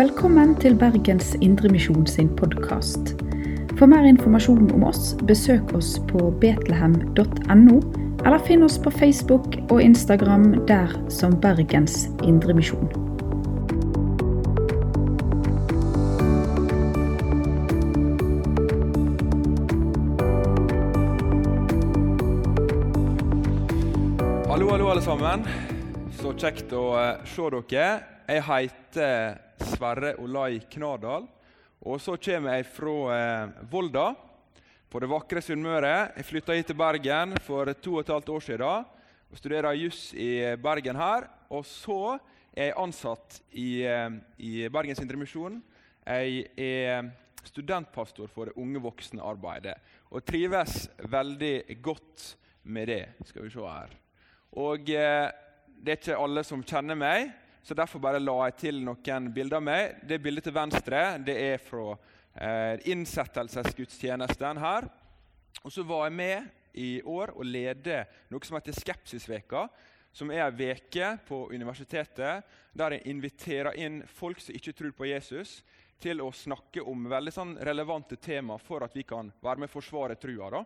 Velkommen til Bergens Indremisjon sin podkast. For mer informasjon om oss, besøk oss på betlehem.no, eller finn oss på Facebook og Instagram der som Bergens Indremisjon. Hallo, hallo, alle sammen. Så kjekt å eh, se dere. Jeg heter Sverre Olai Knadal. Og så kommer jeg fra eh, Volda, på det vakre Sunnmøre. Jeg flytta hit til Bergen for to og et halvt år siden og studerer juss i Bergen her. Og så er jeg ansatt i, eh, i Bergens Indremisjon. Jeg er studentpastor for det unge voksne-arbeidet og trives veldig godt med det. Skal vi se her. Og eh, det er ikke alle som kjenner meg, så derfor bare la jeg til noen bilder av meg. Det bildet til venstre det er fra eh, innsettelsesgudstjenesten her. Og så var jeg med i år og lede noe som heter Skepsisveka, som er ei uke på universitetet der jeg inviterer inn folk som ikke tror på Jesus, til å snakke om veldig sånn relevante tema for at vi kan være med og forsvare trua.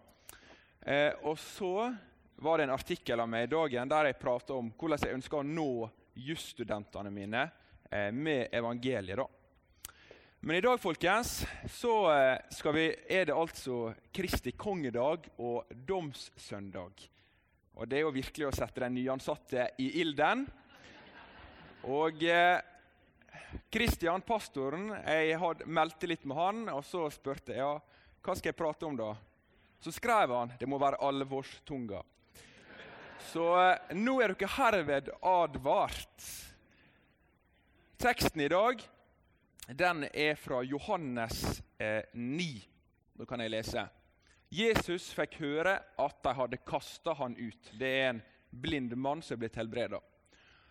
Eh, og så var det en artikkel av meg i dagen der jeg prata om hvordan jeg ønsker å nå jusstudentene mine eh, med evangeliet. da. Men i dag folkens, så eh, vi, er det altså Kristi kongedag og domssøndag. Og Det er jo virkelig å sette den nyansatte i ilden. Og eh, Kristian, pastoren, jeg hadde meldte litt med han, og så spurte jeg ja, hva skal jeg prate om. da? Så skrev han det må være alvorstunga. Så eh, nå er dere herved advart. Teksten i dag den er fra Johannes eh, 9. Nå kan jeg lese. Jesus fikk høre at de hadde kasta han ut. Det er en blind mann som er blitt helbreda.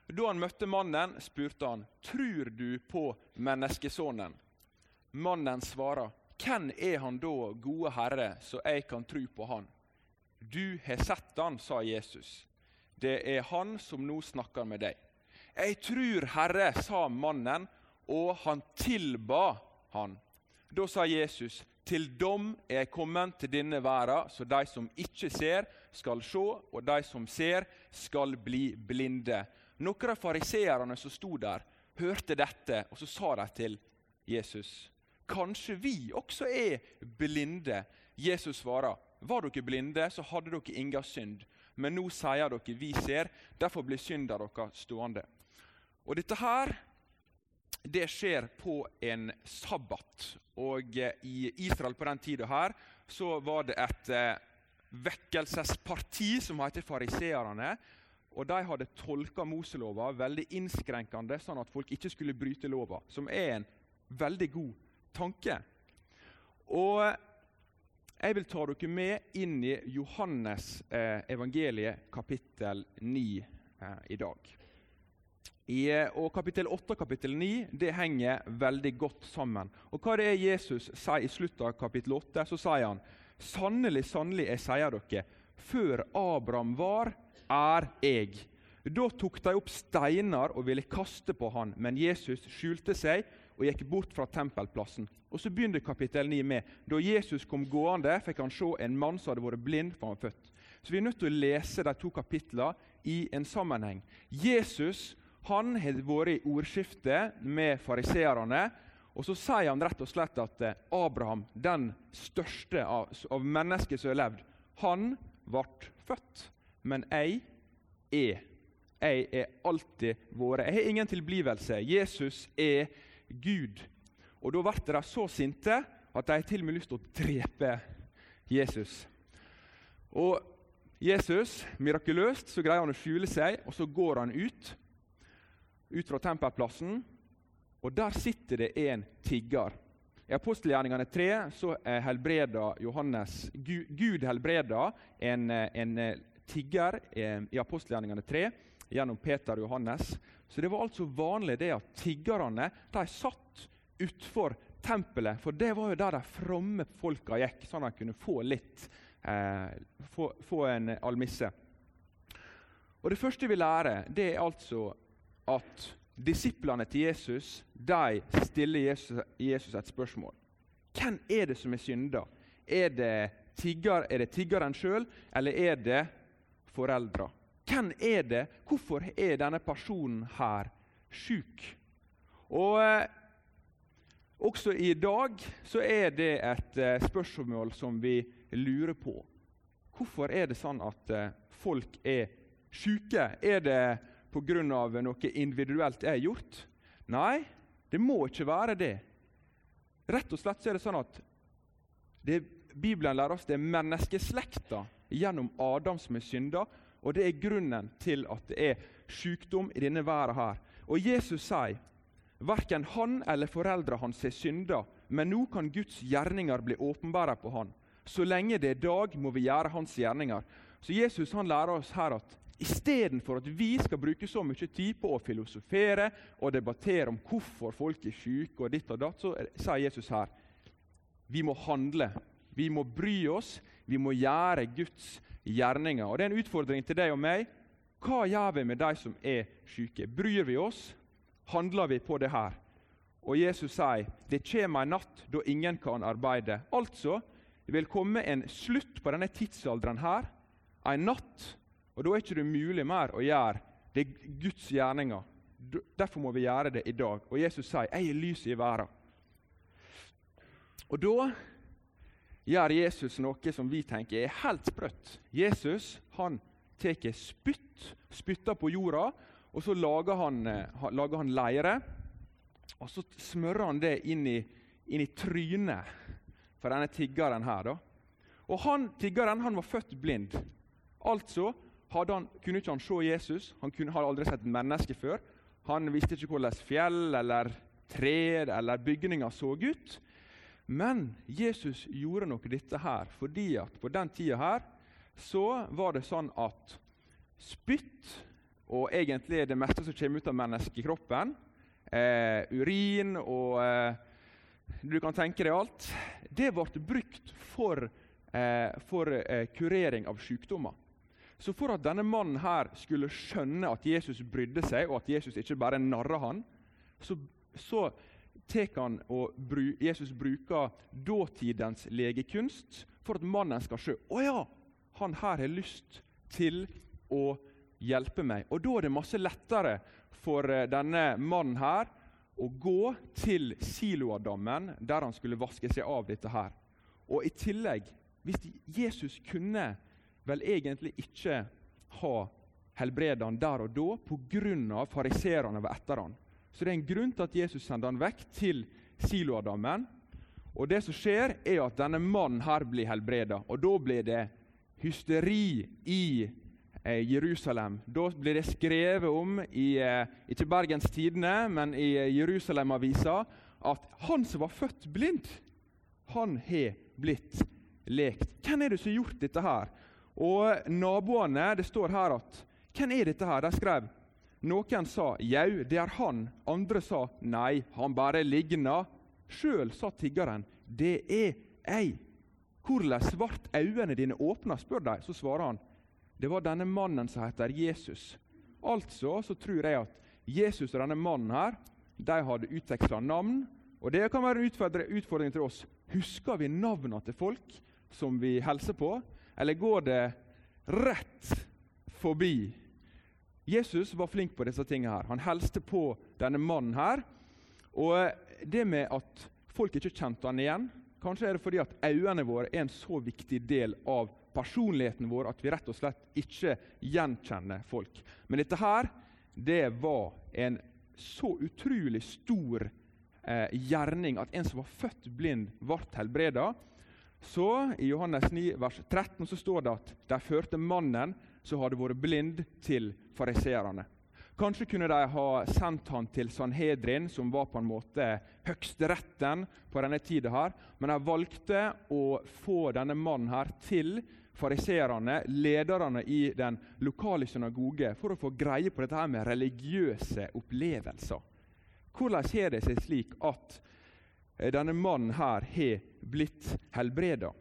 Da han møtte mannen, spurte han, 'Trur du på menneskesonen?' Mannen svarer, 'Hvem er han da, gode Herre, så jeg kan tro på han?' 'Du har sett han', sa Jesus. 'Det er han som nå snakker med deg.' 'Jeg tror, Herre', sa mannen, og han tilba han. Da sa Jesus, 'Til dom er jeg kommet til denne verden, så de som ikke ser, skal se, og de som ser, skal bli blinde.' Noen av fariseerne som sto der, hørte dette, og så sa de til Jesus, 'Kanskje vi også er blinde?' Jesus svarer, 'Var dere blinde, så hadde dere ingen synd.' Men nå sier dere 'vi ser', derfor blir synda deres stående. Og dette her det skjer på en sabbat. Og eh, I Israel på den tida her, så var det et eh, vekkelsesparti som heter fariseerne. Og De hadde tolka Moselova veldig innskrenkende, sånn at folk ikke skulle bryte lova. Som er en veldig god tanke. Og Jeg vil ta dere med inn i Johannes eh, evangeliet kapittel 9 eh, i dag. I, og Kapittel 8 og kapittel 9 det henger veldig godt sammen. Og Hva det er Jesus sier i slutten av kapittel 8? Så sier han Sannelig, sannelig, jeg sier dere, før Abraham var, er jeg. Da tok de opp steiner og ville kaste på han, men Jesus skjulte seg og gikk bort fra tempelplassen. Og Så begynner kapittel 9 med da Jesus kom gående, fikk han se en mann som hadde vært blind fra han var født. Så Vi er nødt til å lese de to kapitlene i en sammenheng. Jesus han har vært i ordskiftet med fariseerne. Og så sier han rett og slett at eh, Abraham, den største av, av mennesker som har levd, han ble født. Men jeg er. Jeg er alltid vært. Jeg har ingen tilblivelse. Jesus er Gud. Og Da ble de så sinte at de til og med lyst til å drepe Jesus. Og Jesus, mirakuløst, så greier han å skjule seg, og så går han ut ut fra tempelplassen, og der sitter det en tigger. I apostelgjerningene 3 så helbreda Johannes, Gud, helbreda en, en tigger i apostelgjerningene 3 gjennom Peter og Johannes. Så Det var altså vanlig det at tiggerne de satt utfor tempelet, for det var jo der de fromme folka gikk, sånn at de kunne få litt, eh, få, få en almisse. Og Det første vi lærer, det er altså at Disiplene til Jesus de stiller Jesus, Jesus et spørsmål. Hvem er det som er synder? Er det, tigger, er det tiggeren sjøl, eller er det foreldra? Hvem er det? Hvorfor er denne personen her sjuk? Og eh, Også i dag så er det et eh, spørsmål som vi lurer på. Hvorfor er det sånn at eh, folk er sjuke? Er det pga. noe individuelt er gjort? Nei, det må ikke være det. Rett og slett er det sånn at det, Bibelen lærer oss det er menneskeslekta gjennom Adam som er synda, og det er grunnen til at det er sykdom i denne verden. her. Og Jesus sier verken han eller foreldrene hans har synda, men nå kan Guds gjerninger bli åpenbare på han. Så lenge det er dag, må vi gjøre hans gjerninger. Så Jesus han lærer oss her at Istedenfor at vi skal bruke så mye tid på å filosofere og debattere om hvorfor folk er syke, og ditt og datt, så sier Jesus her vi må handle. Vi må bry oss. Vi må gjøre Guds gjerninger. Og Det er en utfordring til deg og meg. Hva gjør vi med de som er syke? Bryr vi oss? Handler vi på det her? Og Jesus sier det kommer en natt da ingen kan arbeide. Altså, det vil komme en slutt på denne tidsalderen her. En natt og Da er ikke det mulig mer å gjøre det er Guds gjerninger. Derfor må vi gjøre det i dag. Og Jesus sier 'Jeg er lyset i verden'. Og Da gjør Jesus noe som vi tenker er helt sprøtt. Jesus han tar spytt, spytter på jorda, og så lager han, eh, lager han leire. Og så smører han det inn i, inn i trynet for denne tiggeren her. da. Og han, Tiggeren han var født blind. Altså han, kunne ikke han se Jesus. Han kunne, hadde aldri sett et menneske før. Han visste ikke hvordan fjell eller trær eller bygninger så ut. Men Jesus gjorde nok dette her fordi at på den tida her så var det sånn at spytt og egentlig det meste som kommer ut av menneskekroppen, eh, urin og eh, Du kan tenke deg alt. Det ble brukt for, eh, for eh, kurering av sykdommer. Så for at denne mannen her skulle skjønne at Jesus brydde seg, og at Jesus ikke bare narra han, så, så og Jesus bruker dåtidens legekunst for at mannen skal sjø. å ja, han her har lyst til å hjelpe meg. Og Da er det masse lettere for eh, denne mannen her å gå til Siloadammen, der han skulle vaske seg av dette her. Og i tillegg, hvis Jesus kunne vel egentlig ikke ha helbredet han der og da pga. fariserene var etter han. Så det er en grunn til at Jesus sender han vekk til Siloadammen. Og det som skjer, er at denne mannen her blir helbreda. Og da blir det hysteri i eh, Jerusalem. Da blir det skrevet om i eh, ikke Bergens Tidende, men i eh, Jerusalem-avisa at han som var født blind, han har blitt lekt. Hvem er det som har gjort dette her? Og naboene Det står her at Hvem er dette her? De skrev Noen sa jau, det er han. Andre sa nei, han bare ligna. Sjøl sa tiggeren det er ei. Hvordan ble øynene dine åpna, spør de. Så svarer han det var denne mannen som heter Jesus. Altså så tror jeg at Jesus og denne mannen her, de hadde utveksla navn. Og det kan være en utfordring til oss. Husker vi navnene til folk som vi hilser på? Eller går det rett forbi? Jesus var flink på disse tingene. her. Han helste på denne mannen her. Og det med at folk ikke kjente han igjen Kanskje er det fordi at øynene våre er en så viktig del av personligheten vår at vi rett og slett ikke gjenkjenner folk. Men dette her, det var en så utrolig stor eh, gjerning at en som var født blind, ble helbreda. Så I Johannes 9, vers 13 så står det at de førte mannen som hadde vært blind, til fariseerne. Kanskje kunne de ha sendt han til Sanhedrin, som var på en måte høgsteretten på denne tida. her, Men de valgte å få denne mannen her til fariserene, lederne i den lokale synagoge, for å få greie på dette her med religiøse opplevelser. Hvordan har det seg slik at denne mannen her har blitt helbreda.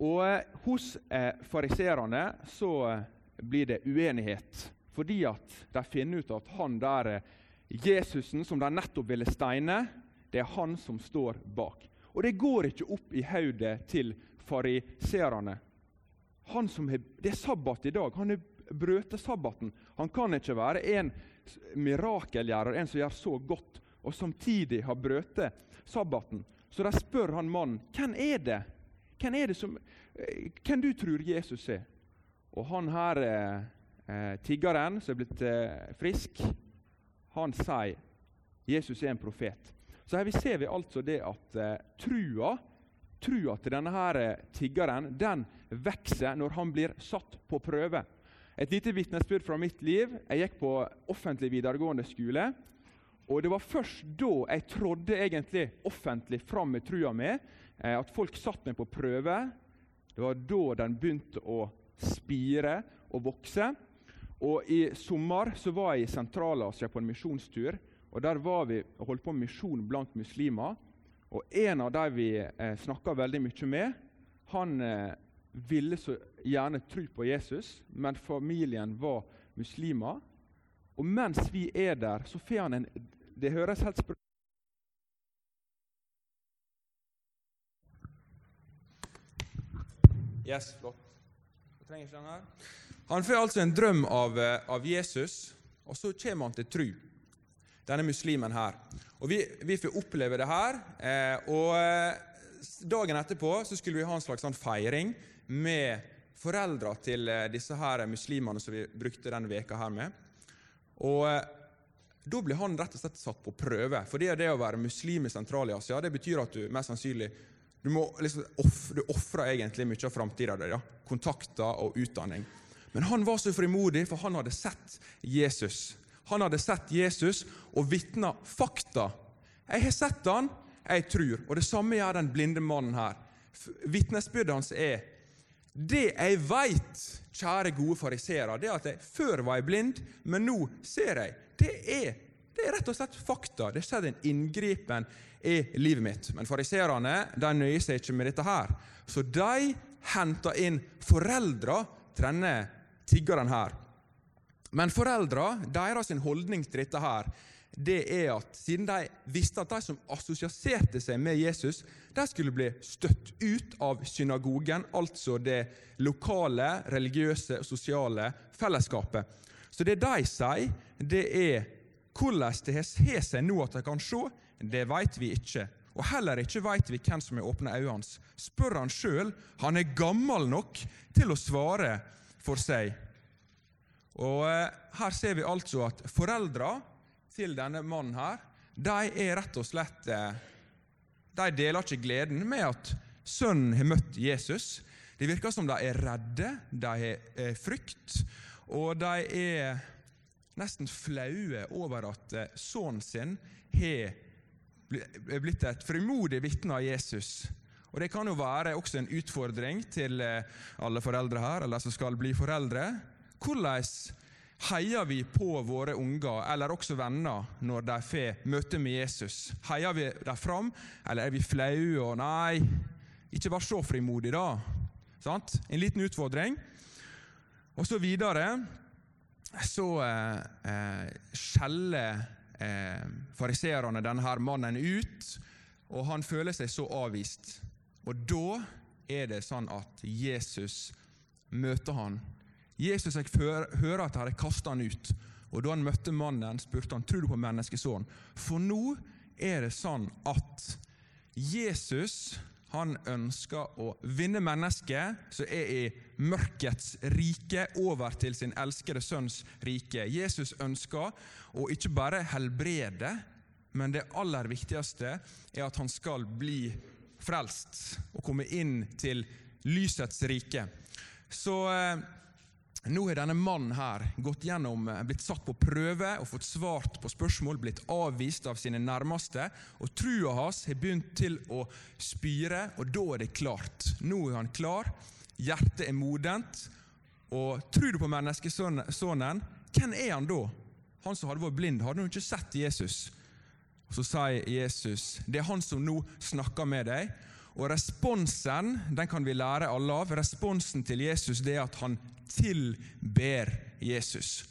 Og eh, Hos eh, fariserene så blir det uenighet fordi at de finner ut at han der eh, Jesusen som de nettopp ville steine, det er han som står bak. Og det går ikke opp i hodet til fariseerne. Det er sabbat i dag. Han har brutt sabbaten. Han kan ikke være en mirakelgjører, en som gjør så godt, og samtidig har brutt sabbaten. Så de spør han mannen hvem er det hvem er det som, eh, hvem du tror Jesus er. Og han her eh, eh, tiggeren som er blitt eh, frisk, han sier Jesus er en profet. Så her ser vi altså det at eh, trua, trua til denne her eh, tiggeren den vokser når han blir satt på prøve. Et lite vitnesbyrd fra mitt liv. Jeg gikk på offentlig videregående skole. Og Det var først da jeg trådde egentlig offentlig fram med trua mi, at folk satte meg på prøve. Det var da den begynte å spire og vokse. Og I sommer så var jeg i Sentral-Asia på en misjonstur. og Der var vi og holdt på med misjon blant muslimer. Og En av de vi eh, snakka veldig mye med, han eh, ville så gjerne tro på Jesus, men familien var muslimer. Og mens vi er der, så får han en Det høres helt sprø Yes, flott. Jeg trenger ikke den her. Han får altså en drøm av, eh, av Jesus, og så kommer han til tru. Denne muslimen her. Og Vi, vi får oppleve det her. Eh, og eh, Dagen etterpå så skulle vi ha en slags sånn feiring med foreldra til eh, disse her muslimene som vi brukte denne veka her med. Og Da blir han rett og slett satt på prøve. For det, det å være muslim i Sentral-Asia det betyr at du mest sannsynlig du, må, liksom, ofrer egentlig mye av framtida di. Ja. Kontakter og utdanning. Men han var så frimodig, for han hadde sett Jesus. Han hadde sett Jesus og vitna fakta. Jeg har sett han, jeg tror. Og det samme gjør den blinde mannen her. Vitnesbyrdet hans er det jeg veit, kjære gode fariseere, det at jeg før var jeg blind, men nå ser jeg. Det er, det er rett og slett fakta. Det skjedde en inngripen i livet mitt. Men fariseerne nøyer seg ikke med dette her. Så de henter inn foreldra til denne tiggeren her. Men foreldra, deres holdning til dette her, det er at siden de visste at de som assosierte seg med Jesus, de skulle bli støtt ut av synagogen, altså det lokale, religiøse og sosiale fellesskapet. Så det de sier, det er hvordan det har seg nå at de kan se, det vet vi ikke. Og heller ikke vet vi hvem som har åpna øynene hans. Spør han sjøl. Han er gammel nok til å svare for seg. Og eh, Her ser vi altså at foreldra til denne mannen her, de er rett og slett eh, De deler ikke gleden med at sønnen har møtt Jesus. Det virker som de er redde, de har eh, frykt, og de er nesten flaue over at eh, sønnen sin har blitt et frimodig vitne av Jesus. Og Det kan jo være også en utfordring til alle foreldre her, eller som skal bli foreldre. Hvordan Heier vi på våre unger eller også venner når de får møte med Jesus? Heier vi dem fram, eller er vi flaue og 'nei, ikke vær så frimodig', da? Sant? En liten utfordring. Og så videre så eh, eh, skjeller eh, fariserene denne mannen ut, og han føler seg så avvist. Og da er det sånn at Jesus møter han Jesus jeg hører at de kasta han ut. Og Da han møtte mannen, spurte han tror du på menneskesonen. For nå er det sånn at Jesus han ønsker å vinne mennesket som er i mørkets rike, over til sin elskede sønns rike. Jesus ønsker å ikke bare helbrede, men det aller viktigste er at han skal bli frelst og komme inn til lysets rike. Så eh, nå har denne mannen her gått gjennom, eh, blitt satt på prøve og fått svart på spørsmål, blitt avvist av sine nærmeste. og Trua hans har begynt til å spyre, og da er det klart. Nå er han klar, hjertet er modent. Og tror du på menneskesønnen, hvem er han da? Han som hadde vært blind, hadde jo ikke sett Jesus. Så sier Jesus, det er han som nå snakker med deg. Og Responsen den kan vi lære alle av. Responsen til Jesus det er at han tilber Jesus.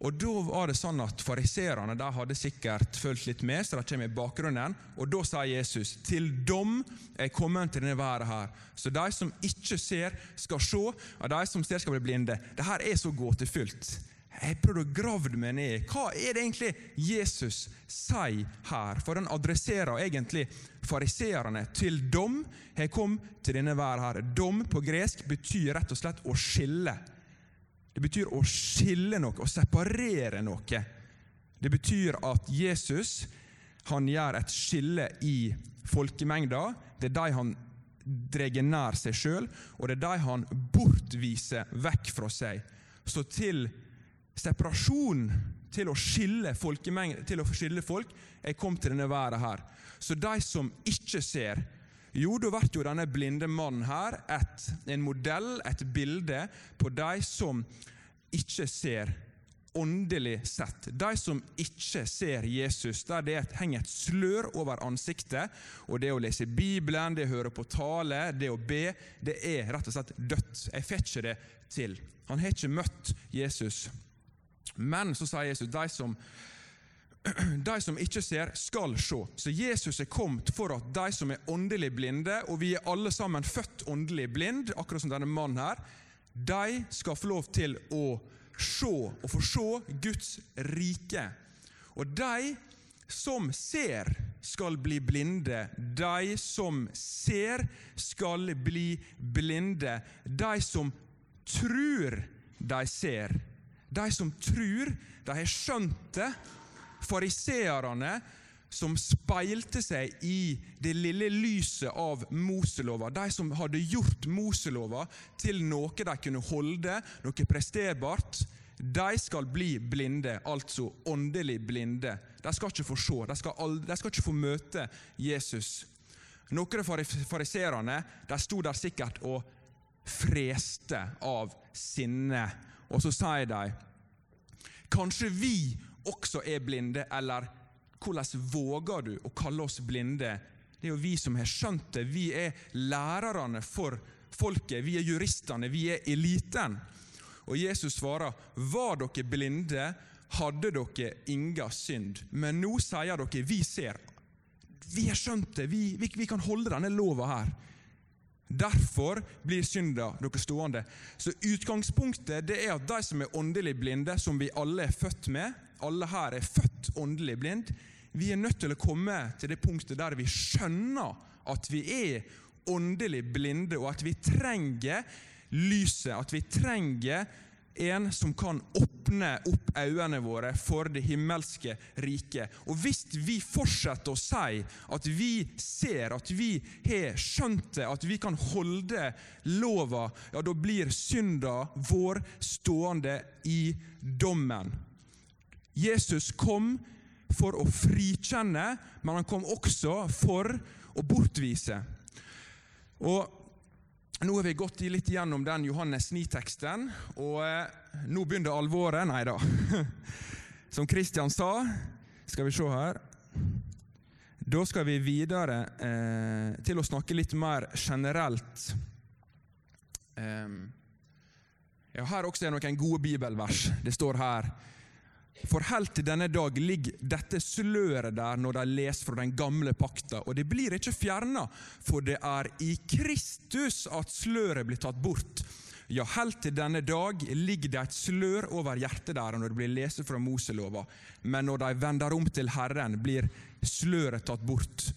Og Da var det sånn at fariserene hadde sikkert fulgt litt med, så de kommer i bakgrunnen. Og Da sa Jesus til dom er kommet til denne verden her. Så de som ikke ser, skal se, og de som ser, skal bli blinde. Dette er så gåtefullt. Jeg prøvde å grave meg ned hva er det egentlig Jesus sier her. For han adresserer egentlig fariseerne til dom. Jeg kom til denne verden her. Dom på gresk betyr rett og slett å skille. Det betyr å skille noe, å separere noe. Det betyr at Jesus han gjør et skille i folkemengda. Det er de han drar nær seg sjøl, og det er de han bortviser vekk fra seg. Så til separasjon, til å skille, til å skille folk, er kommet til denne verden her. Så de som ikke ser, jo, da blir jo denne blinde mannen her et, en modell, et bilde, på de som ikke ser åndelig sett. De som ikke ser Jesus, der det henger et slør over ansiktet. Og det å lese Bibelen, det å høre på tale, det å be, det er rett og slett dødt. Jeg får ikke det til. Han har ikke møtt Jesus. Men så sier Jesus de som de som ikke ser, skal se. Så Jesus er kommet for at de som er åndelig blinde, og vi er alle sammen født åndelig blind, akkurat som denne mannen her, de skal få lov til å se og få se Guds rike. Og de som ser, skal bli blinde. De som ser, skal bli blinde. De som tror de ser. De som tror de har skjønt det, fariseerne som speilte seg i det lille lyset av Moselova. De som hadde gjort Moselova til noe de kunne holde, noe presterbart. De skal bli blinde, altså åndelig blinde. De skal ikke få se, de skal, aldri, de skal ikke få møte Jesus. Noen av fariserene sto der sikkert og freste av sinne. Og så sier de Kanskje vi også er blinde, eller hvordan våger du å kalle oss blinde? Det er jo vi som har skjønt det. Vi er lærerne for folket. Vi er juristene. Vi er eliten. Og Jesus svarer, var dere blinde, hadde dere inga synd. Men nå sier dere, vi ser. Vi har skjønt det. Vi, vi, vi kan holde denne lova her. Derfor blir synda dere stående. Så Utgangspunktet det er at de som er åndelig blinde, som vi alle er født med, alle her er født åndelig blind, vi er nødt til å komme til det punktet der vi skjønner at vi er åndelig blinde, og at vi trenger lyset, at vi trenger en som kan åpne opp øynene våre for det himmelske riket. Og Hvis vi fortsetter å si at vi ser, at vi har skjønt det, at vi kan holde lova, ja, da blir synda vår stående i dommen. Jesus kom for å frikjenne, men han kom også for å bortvise. Og Nå har vi gått litt gjennom den Johannes 9-teksten, og eh, nå begynner alvoret. Nei da. Som Kristian sa, skal vi se her Da skal vi videre eh, til å snakke litt mer generelt. Eh, ja, her også er noen gode bibelvers. Det står her for helt til denne dag ligger dette sløret der når de leser fra den gamle pakta, og det blir ikke fjerna, for det er i Kristus at sløret blir tatt bort. Ja, helt til denne dag ligger det et slør over hjertet der når det blir lest fra Moselova, men når de vender om til Herren, blir sløret tatt bort.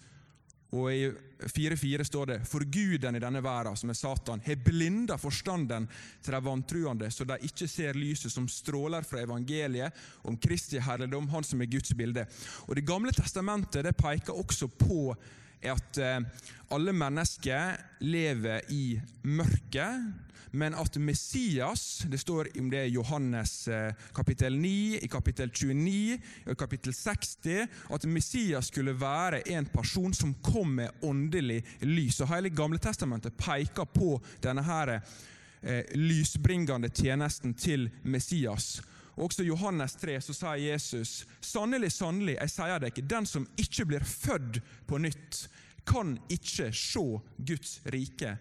Og I 4.4 står det For guden i denne verden, som er Satan, har blinda forstanden til de vantruende, så de ikke ser lyset som stråler fra evangeliet om Kristi herligdom, Han som er Guds bilde. Og Det gamle testamentet det peker også på at eh, alle mennesker lever i mørket, men at Messias Det står om det i Johannes eh, kapittel 9, i kapittel 29 og kapittel 60 at Messias skulle være en person som kom med åndelig lys. Og Hele Gamle Testamentet peker på denne her, eh, lysbringende tjenesten til Messias. Også i Johannes 3 så sier Jesus sannelig, sannelig, jeg sier ikke, den som ikke blir født på nytt, kan ikke se Guds rike.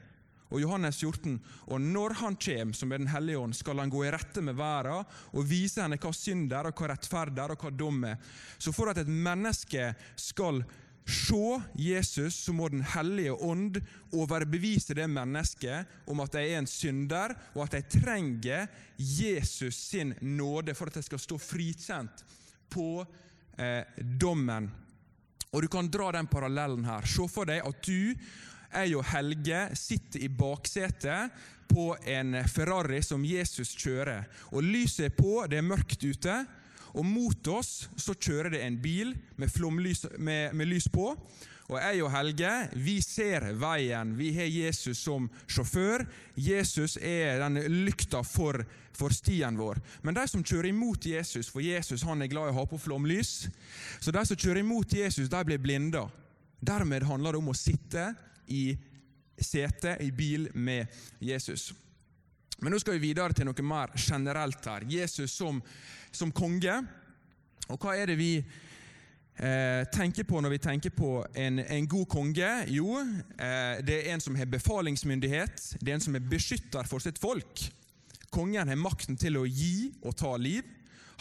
Og Johannes 14. Og når Han kommer, som er Den hellige ånd, skal Han gå i rette med verden og vise henne hva synd er, og hva rettferd er, og hva dom er. Så for at et menneske skal se Jesus, så må Den hellige ånd overbevise det mennesket om at de er en synder, og at de trenger Jesus sin nåde for at de skal stå frikjent på eh, dommen. Og Du kan dra den parallellen her. Se for deg at du, jeg og Helge sitter i baksetet på en Ferrari som Jesus kjører. Og Lyset er på, det er mørkt ute. Og mot oss så kjører det en bil med, flomlys, med, med lys på. Og jeg og Helge vi ser veien. Vi har Jesus som sjåfør. Jesus er den lykta for, for stien vår. Men de som kjører imot Jesus, for Jesus han er glad i å ha på flomlys, så de som kjører imot Jesus, de blir blinda. Dermed handler det om å sitte i setet i bil med Jesus. Men nå skal vi videre til noe mer generelt her. Jesus som, som konge. Og hva er det vi eh, tenker på når vi tenker på en, en god konge? Jo, eh, det er en som har befalingsmyndighet. Det er en som er beskytter for sitt folk. Kongen har makten til å gi og ta liv.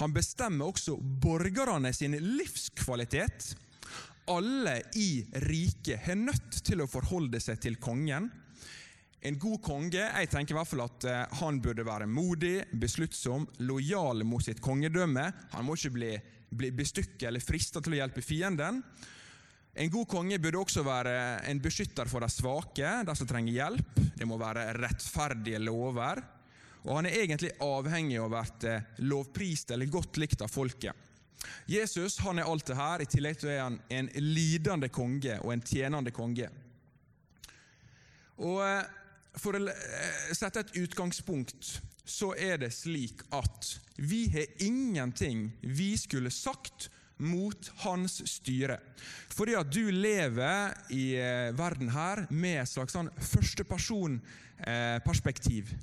Han bestemmer også borgerne sin livskvalitet. Alle i riket har nødt til å forholde seg til kongen. En god konge jeg tenker i hvert fall at uh, han burde være modig, besluttsom, lojal mot sitt kongedømme. Han må ikke bli, bli bestykket eller frista til å hjelpe fienden. En god konge burde også være en beskytter for de svake, de som trenger hjelp. Det må være rettferdige lover. Og han er egentlig avhengig av å bli uh, lovprist eller godt likt av folket. Jesus han er alt det her, i tillegg til at han er en lidende konge og en tjenende konge. Og uh, for å eh, sette et utgangspunkt, så er det slik at vi har ingenting vi skulle sagt mot hans styre. Fordi at du lever i eh, verden her med et slags sånn førstepersonperspektiv. Eh,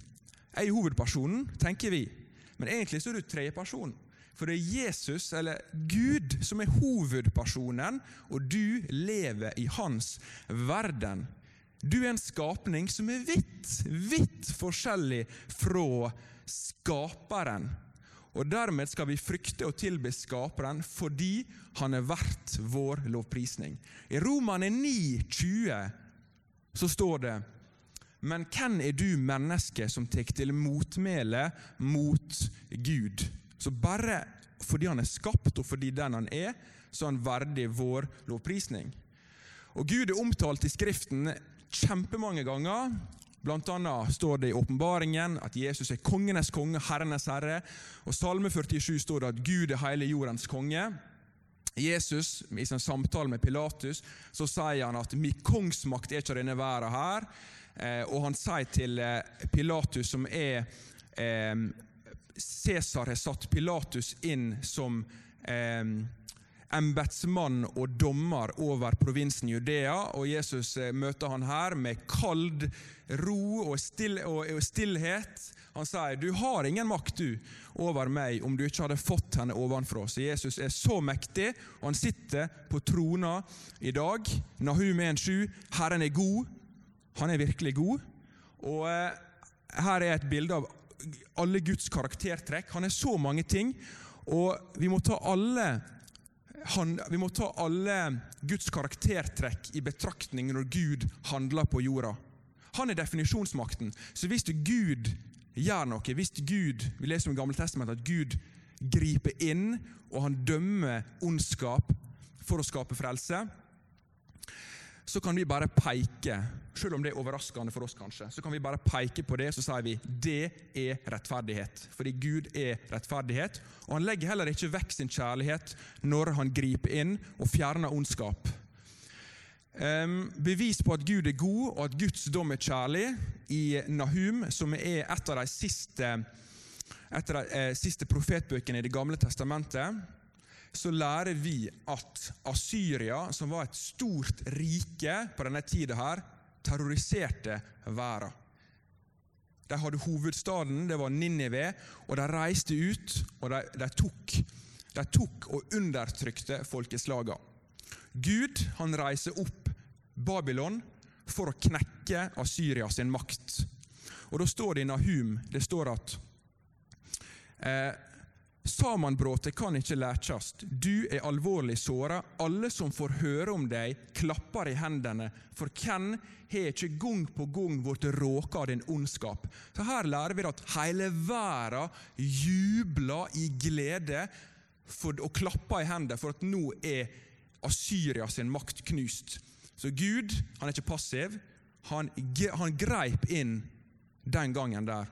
jeg er hovedpersonen, tenker vi, men egentlig så er du tredjeperson. For det er Jesus, eller Gud, som er hovedpersonen, og du lever i hans verden. Du er en skapning som er vidt, vidt forskjellig fra skaperen. Og Dermed skal vi frykte og tilbe Skaperen fordi han er verdt vår lovprisning. I Romane 9,20 så står det Men hvem er du menneske som tar til motmæle mot Gud? Så bare fordi han er skapt, og fordi den han er, så er han verdig vår lovprisning. Og Gud er omtalt i Skriften kjempemange ganger. Blant annet står det i åpenbaringen at Jesus er kongenes konge, herrenes herre. Og Salme 47 står det at Gud er hele jordens konge. Jesus, I sin samtale med Pilatus så sier han at 'min kongsmakt er ikke denne verden her'. Eh, og han sier til eh, Pilatus, som er eh, Cæsar har satt Pilatus inn som eh, embetsmann og dommer over provinsen Judea. og Jesus eh, møter han her med kald ro og, still, og, og stillhet. Han sier, 'Du har ingen makt du over meg om du ikke hadde fått henne ovenfra.' Så Jesus er så mektig, og han sitter på trona i dag. Nahum 1,7. Herren er god. Han er virkelig god. Og eh, her er et bilde av alle Guds karaktertrekk. Han er så mange ting, og vi må ta alle han, vi må ta alle Guds karaktertrekk i betraktning når Gud handler på jorda. Han er definisjonsmakten. Så hvis Gud gjør noe, hvis Gud Vi leser om Gamle Testament at Gud griper inn, og han dømmer ondskap for å skape frelse, så kan vi bare peke, selv om det er overraskende for oss, kanskje, så kan vi bare peke på det, så sier vi det er rettferdighet. Fordi Gud er rettferdighet. Og han legger heller ikke vekk sin kjærlighet når han griper inn og fjerner ondskap. Bevis på at Gud er god og at Guds dom er kjærlig, i Nahum, som er et av de siste, et av de, eh, siste profetbøkene i Det gamle testamentet, så lærer vi at Asyria, som var et stort rike på denne tida, her, terroriserte verden. De hadde hovedstaden, det var Ninive, og de reiste ut og de, de, tok, de tok og undertrykte folkeslagene. Gud han reiser opp Babylon for å knekke Asyria sin makt. Og Da står det i Nahum det står at eh, Samanbrotet kan ikke lækjast. Du er alvorlig såra. Alle som får høre om deg, klapper i hendene. For hvem har ikke gang på gang blitt råka av din ondskap? Så Her lærer vi at hele verden jubler i glede for, og klapper i hendene for at nå er Asyria sin makt knust. Så Gud han er ikke passiv. Han, han greip inn den gangen der.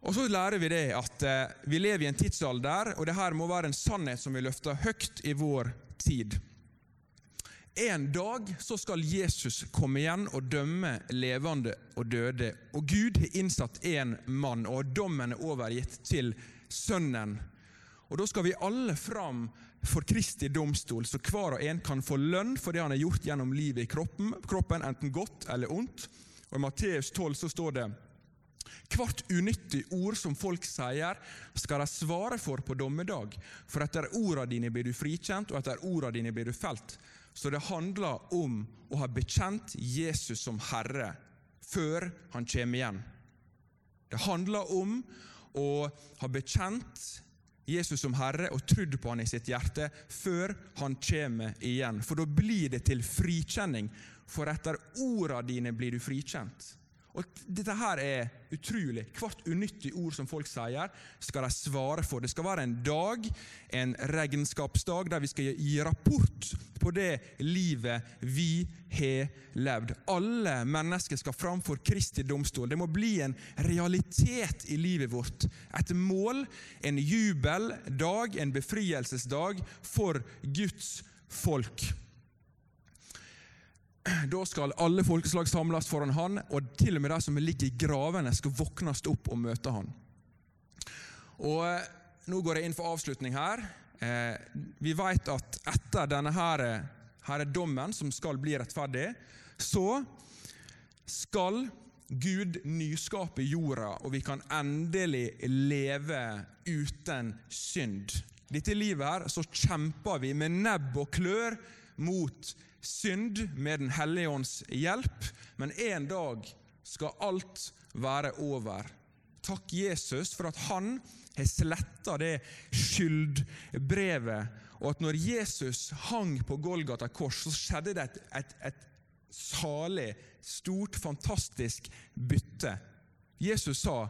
Og Så lærer vi det at eh, vi lever i en tidsalder, og det her må være en sannhet som vi løfter høyt i vår tid. En dag så skal Jesus komme igjen og dømme levende og døde. Og Gud har innsatt en mann, og dommen er overgitt til Sønnen. Og Da skal vi alle fram for Kristi domstol, så hver og en kan få lønn for det han har gjort gjennom livet i kroppen, kroppen enten godt eller ondt. Og I Matteus 12 så står det Hvert unyttig ord som folk sier, skal de svare for på dommedag. For etter ordene dine blir du frikjent, og etter ordene dine blir du felt. Så det handler om å ha bekjent Jesus som Herre før han kommer igjen. Det handler om å ha bekjent Jesus som Herre og trodd på han i sitt hjerte før han kommer igjen. For da blir det til frikjenning. For etter ordene dine blir du frikjent. Og Dette her er utrolig. Hvert unyttig ord som folk sier, skal de svare for. Det skal være en dag, en regnskapsdag, der vi skal gi rapport på det livet vi har levd. Alle mennesker skal framfor Kristi domstol. Det må bli en realitet i livet vårt. Et mål, en jubeldag, en befrielsesdag for Guds folk. Da skal alle folkeslag samles foran han, og til og med de som ligger i gravene, skal våknes opp og møte han. Og eh, Nå går jeg inn for avslutning her. Eh, vi vet at etter denne her, her dommen, som skal bli rettferdig, så skal Gud nyskape jorda, og vi kan endelig leve uten synd. Dette livet her så kjemper vi med nebb og klør mot synd med Den hellige ånds hjelp, men en dag skal alt være over. Takk Jesus for at han har sletta det skyldbrevet, og at når Jesus hang på Golgata kors, så skjedde det et, et, et salig, stort, fantastisk bytte. Jesus sa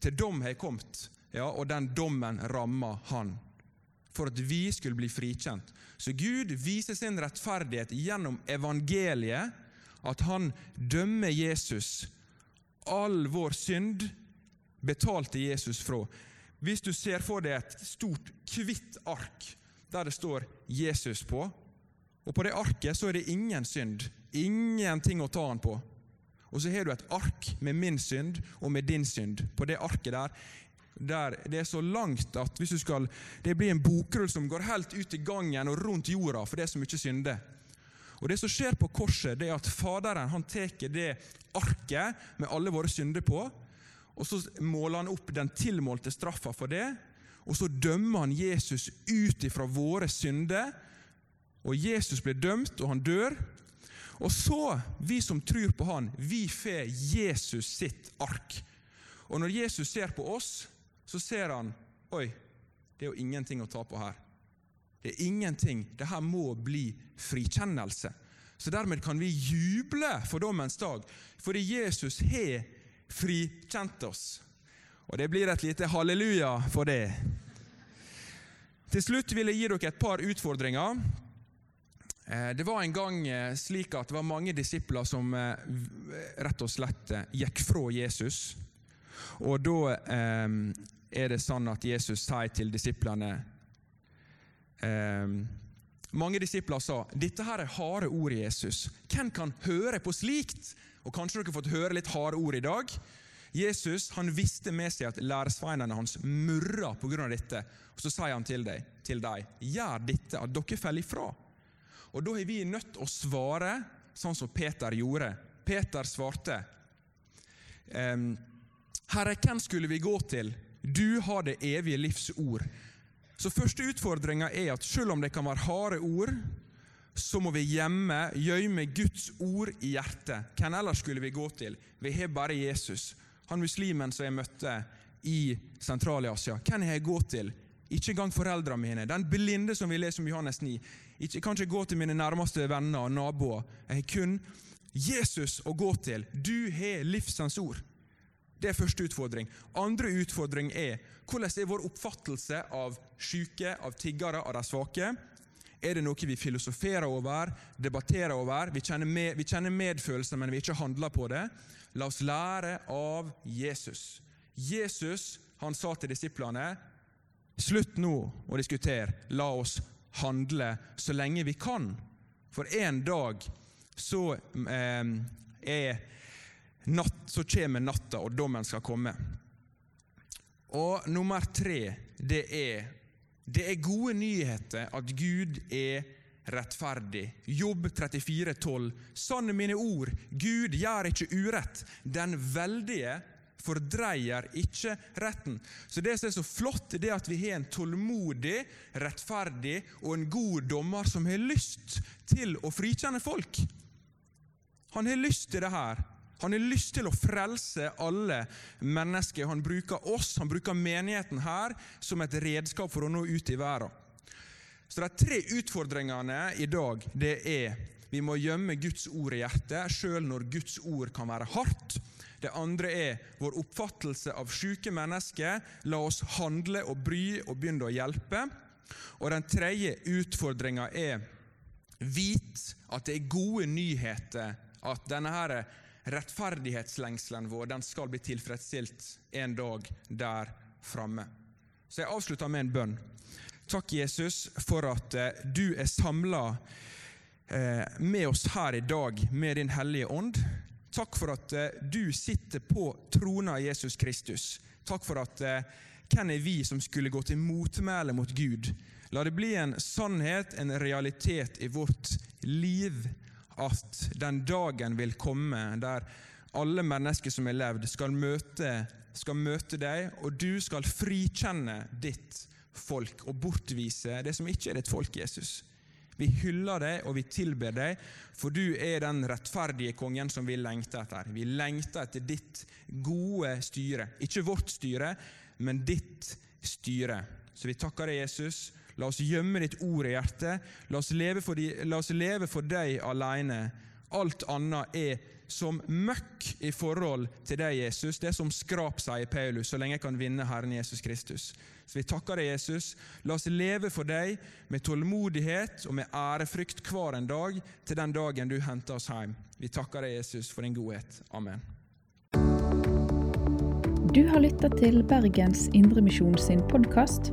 'til dom har jeg kommet', ja, og den dommen ramma han for at vi skulle bli frikjent. Så Gud viser sin rettferdighet gjennom evangeliet, at han dømmer Jesus. All vår synd betalte Jesus fra. Hvis du ser for deg et stort, hvitt ark der det står 'Jesus' på, og på det arket så er det ingen synd, ingenting å ta han på. Og så har du et ark med min synd og med din synd. På det arket der der det er så langt at hvis du skal, det blir en bokrull som går helt ut i gangen og rundt jorda, for det er så mye synder. Og Det som skjer på korset, det er at Faderen han tar det arket med alle våre synder på, og så måler han opp den tilmålte straffa for det. Og så dømmer han Jesus ut ifra våre synder. Og Jesus blir dømt, og han dør. Og så, vi som tror på han, vi får Jesus sitt ark. Og når Jesus ser på oss, så ser han Oi, det er jo ingenting å ta på her. Det er ingenting. Det her må bli frikjennelse. Så Dermed kan vi juble for dommens dag, fordi Jesus har frikjent oss. Og Det blir et lite halleluja for det. Til slutt vil jeg gi dere et par utfordringer. Eh, det var en gang eh, slik at det var mange disipler som eh, rett og slett gikk fra Jesus. Og da er det sånn at Jesus sier til disiplene eh, Mange disipler sa dette her er harde ord, Jesus. Hvem kan høre på slikt? Og Kanskje dere har fått høre litt harde ord i dag. Jesus han visste med seg at læresveinene hans murra pga. dette. Og Så sier han til dem, til dem gjør dette, at dere faller ifra. Og Da er vi nødt til å svare sånn som Peter gjorde. Peter svarte um, Herre, hvem skulle vi gå til? Du har det evige livs ord. Så Første utfordringa er at selv om det kan være harde ord, så må vi gjemme, gjemme Guds ord i hjertet. Hvem ellers skulle vi gå til? Vi har bare Jesus. Han muslimen som jeg møtte i Sentral-Asia. Hvem har jeg gå til? Ikke engang foreldrene mine. Den blinde som vi leser om Johannes 9. Ikke, jeg kan ikke gå til mine nærmeste venner og naboer. Jeg har kun Jesus å gå til. Du har livsens ord. Det er første utfordring. Andre utfordring er hvordan er vår oppfattelse av syke, av tiggere, av de svake? Er det noe vi filosoferer over, debatterer over? Vi kjenner, med, vi kjenner medfølelse, men vi ikke handler på det. La oss lære av Jesus. Jesus han sa til disiplene Slutt nå å diskutere, la oss handle så lenge vi kan. For en dag så eh, er natt, så kommer natta, og dommen skal komme. Og nummer tre, det er det er gode nyheter at Gud er rettferdig. Jobb 34, 12. Sann mine ord, Gud gjør ikke urett. Den veldige fordreier ikke retten. Så Det som er så flott, det er at vi har en tålmodig, rettferdig og en god dommer som har lyst til å frikjenne folk. Han har lyst til det her. Han har lyst til å frelse alle mennesker. Han bruker oss, han bruker menigheten her, som et redskap for å nå ut i verden. Så De tre utfordringene i dag det er vi må gjemme Guds ord i hjertet, sjøl når Guds ord kan være hardt. Det andre er vår oppfattelse av syke mennesker. La oss handle og bry og begynne å hjelpe. Og Den tredje utfordringa er vit at det er gode nyheter. At denne her rettferdighetslengselen vår den skal bli tilfredsstilt en dag der framme. Så jeg avslutter med en bønn. Takk, Jesus, for at eh, du er samla eh, med oss her i dag med Din Hellige Ånd. Takk for at eh, du sitter på trona, Jesus Kristus. Takk for at hvem er vi som skulle gå til motmæle mot Gud? La det bli en sannhet, en realitet i vårt liv at den dagen vil komme der alle mennesker som har levd, skal møte, skal møte deg, og du skal frikjenne ditt folk og bortvise det som ikke er ditt folk, Jesus. Vi hyller deg og vi tilber deg, for du er den rettferdige kongen som vi lengter etter. Vi lengter etter ditt gode styre. Ikke vårt styre, men ditt styre. Så vi takker deg, Jesus La oss gjemme ditt ord i hjertet. La oss leve for, de, la oss leve for deg alene. Alt annet er som møkk i forhold til deg, Jesus. Det er som skrap, sier Paulus, så lenge jeg kan vinne Herren Jesus Kristus. Så vi takker deg, Jesus. La oss leve for deg med tålmodighet og med ærefrykt hver en dag, til den dagen du henter oss hjem. Vi takker deg, Jesus, for din godhet. Amen. Du har lytta til Bergens Indremisjon sin podkast.